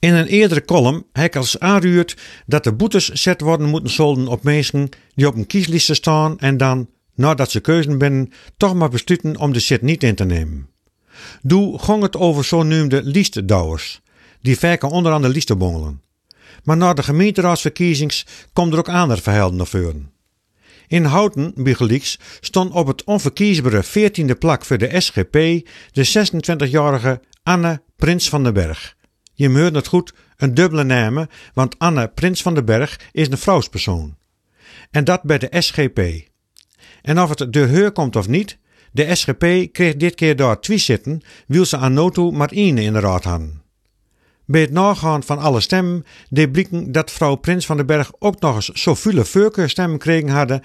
In een eerdere column heb ik als dat de boetes zet worden moeten zolden op mensen die op een kieslijst staan en dan, nadat ze keuzen binnen, toch maar besluiten om de zit niet in te nemen. Doe gong het over zogenoemde liestdouwers, die vaak onder aan de lijsten bongelen. Maar na de gemeenteraadsverkiezings komt er ook andere verhelden naar voren. In Houten, Bugelieks, stond op het onverkiesbare 14e plak voor de SGP de 26-jarige Anne Prins van den Berg. Je hoort het goed, een dubbele naam, want Anne Prins van den Berg is een vrouwspersoon. En dat bij de SGP. En of het de heur komt of niet, de SGP kreeg dit keer daar twee zitten, wil ze aan noto maar één in de raad hadden. Bij het nagaan van alle stemmen deed blikken dat vrouw Prins van den Berg ook nog eens zoveel voorkeurstemmen stemmen kregen hadden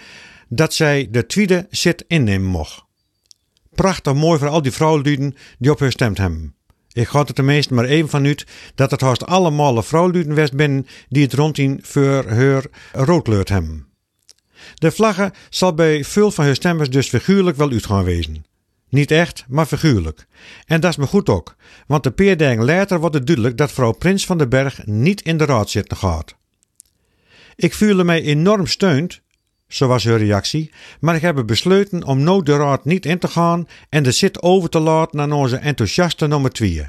dat zij de tweede zit innemen mocht. Prachtig mooi voor al die vrouwluden die op haar stemd hebben. Ik ga er tenminste maar even van uit dat het haast allemaal vrouwluden west binnen die het rondien voor haar roodkleurd hebben. De vlaggen zal bij veel van hun stemmers dus figuurlijk wel uit gaan wezen. Niet echt, maar figuurlijk. En dat is me goed ook, want de peer later wordt het duidelijk dat vrouw Prins van den Berg niet in de raad zitten gaat. Ik voelde mij enorm steund, zo was haar reactie, maar ik heb besloten om nooit de raad niet in te gaan en de zit over te laten aan onze enthousiaste nummer 2.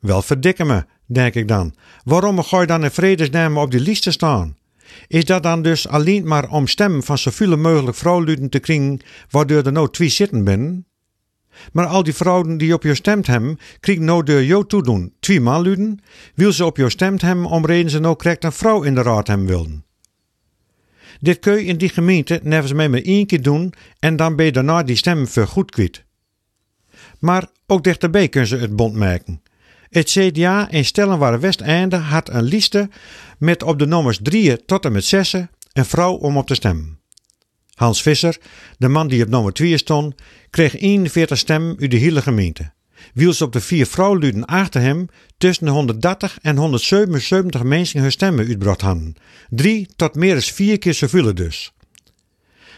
Wel verdikken me, denk ik dan. Waarom ga je dan in vredesnaam op die lijst staan? Is dat dan dus alleen maar om stemmen van zoveel mogelijk vrouwluden te krijgen, waardoor er nou twee zitten binnen? Maar al die vrouwen die op je stemt hebben, krijgen nou door jou toedoen twee luden, wil ze op je stemt hebben om reden ze nou correct een vrouw in de raad hebben wilden. Dit kun je in die gemeente nevens mij maar één keer doen en dan ben je daarna die stem voor goed kwijt. Maar ook dichterbij kunnen ze het bond maken. Het CDA in Stellenware Westeinde had een lijst met op de nummers 3 tot en met 6 een vrouw om op te stemmen. Hans Visser, de man die op nummer 2 stond, kreeg 41 stemmen uit de hele gemeente. Wiels op de vier vrouwluden achter hem tussen de 130 en 177 mensen hun stemmen uitbracht hadden. Drie tot meer dan vier keer zoveel dus.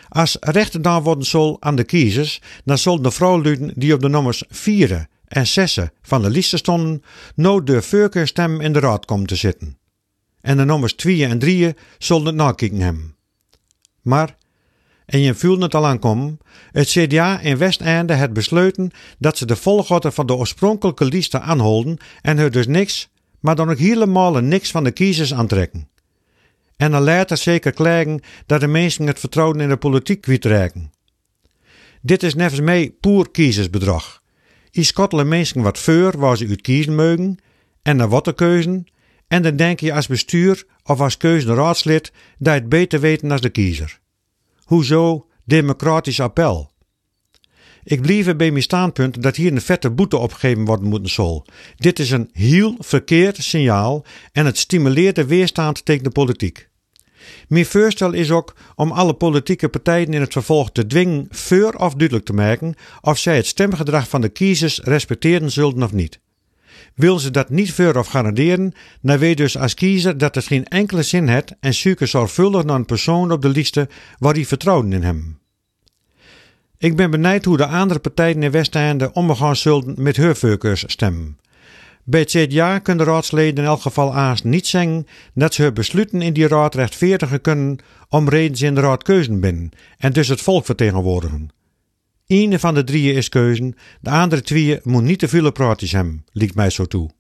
Als rechter dan worden zal aan de kiezers, dan zullen de vrouwluden die op de nummers 4 en 6 van de lijst stonden, nooit de voorkeurstem in de raad komen te zitten. En de nummers 2 en 3 zullen het nakijken hebben. Maar en je voelt het al aankomen, het CDA in Westeinde het besloten dat ze de volgorde van de oorspronkelijke lijsten aanholden en er dus niks, maar dan ook helemaal niks van de kiezers aantrekken. En dan later zeker klagen dat de mensen het vertrouwen in de politiek kwijtraken. Dit is nevens mij poer kiezersbedrag. I skottelen mensen wat voor waar ze uit kiezen mogen en naar wat te keuzen, en dan denk je als bestuur of als raadslid dat je het beter weten als de kiezer. Hoezo democratisch appel? Ik blijf bij mijn standpunt dat hier een vette boete opgegeven worden moeten zal. Dit is een heel verkeerd signaal en het stimuleert de weerstand tegen de politiek. Mijn voorstel is ook om alle politieke partijen in het vervolg te dwingen voor of duidelijk te maken of zij het stemgedrag van de kiezers respecteren zullen of niet. Wil ze dat niet voor of garanderen, dan weet dus als kiezer dat het geen enkele zin heeft en zoek zorgvuldig naar een persoon op de lijst waar die vertrouwen in hem. Ik ben benijd hoe de andere partijen in Westeinde omgaan zullen met hun stemmen. Bij het CDA kunnen de raadsleden in elk geval aast niet zeggen dat ze hun besluiten in die raad rechtvaardigen kunnen om ze in de raad keuzen binnen en dus het volk vertegenwoordigen. Eén van de drieën is keuzen, de andere twee moet niet te veel praatjes hebben, liet mij zo toe.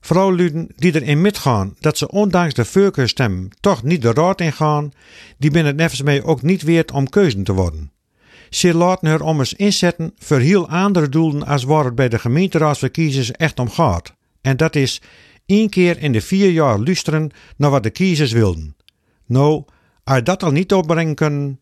Vrouwluden die erin metgaan dat ze ondanks de voorkeurstem toch niet de raad ingaan, die binnen het nevens mij ook niet weert om keuzen te worden. Ze laten haar eens inzetten voor heel andere doelen als waar het bij de gemeenteraadsverkiezers echt om gaat. En dat is één keer in de vier jaar luisteren naar wat de kiezers wilden. Nou, als dat al niet opbrengen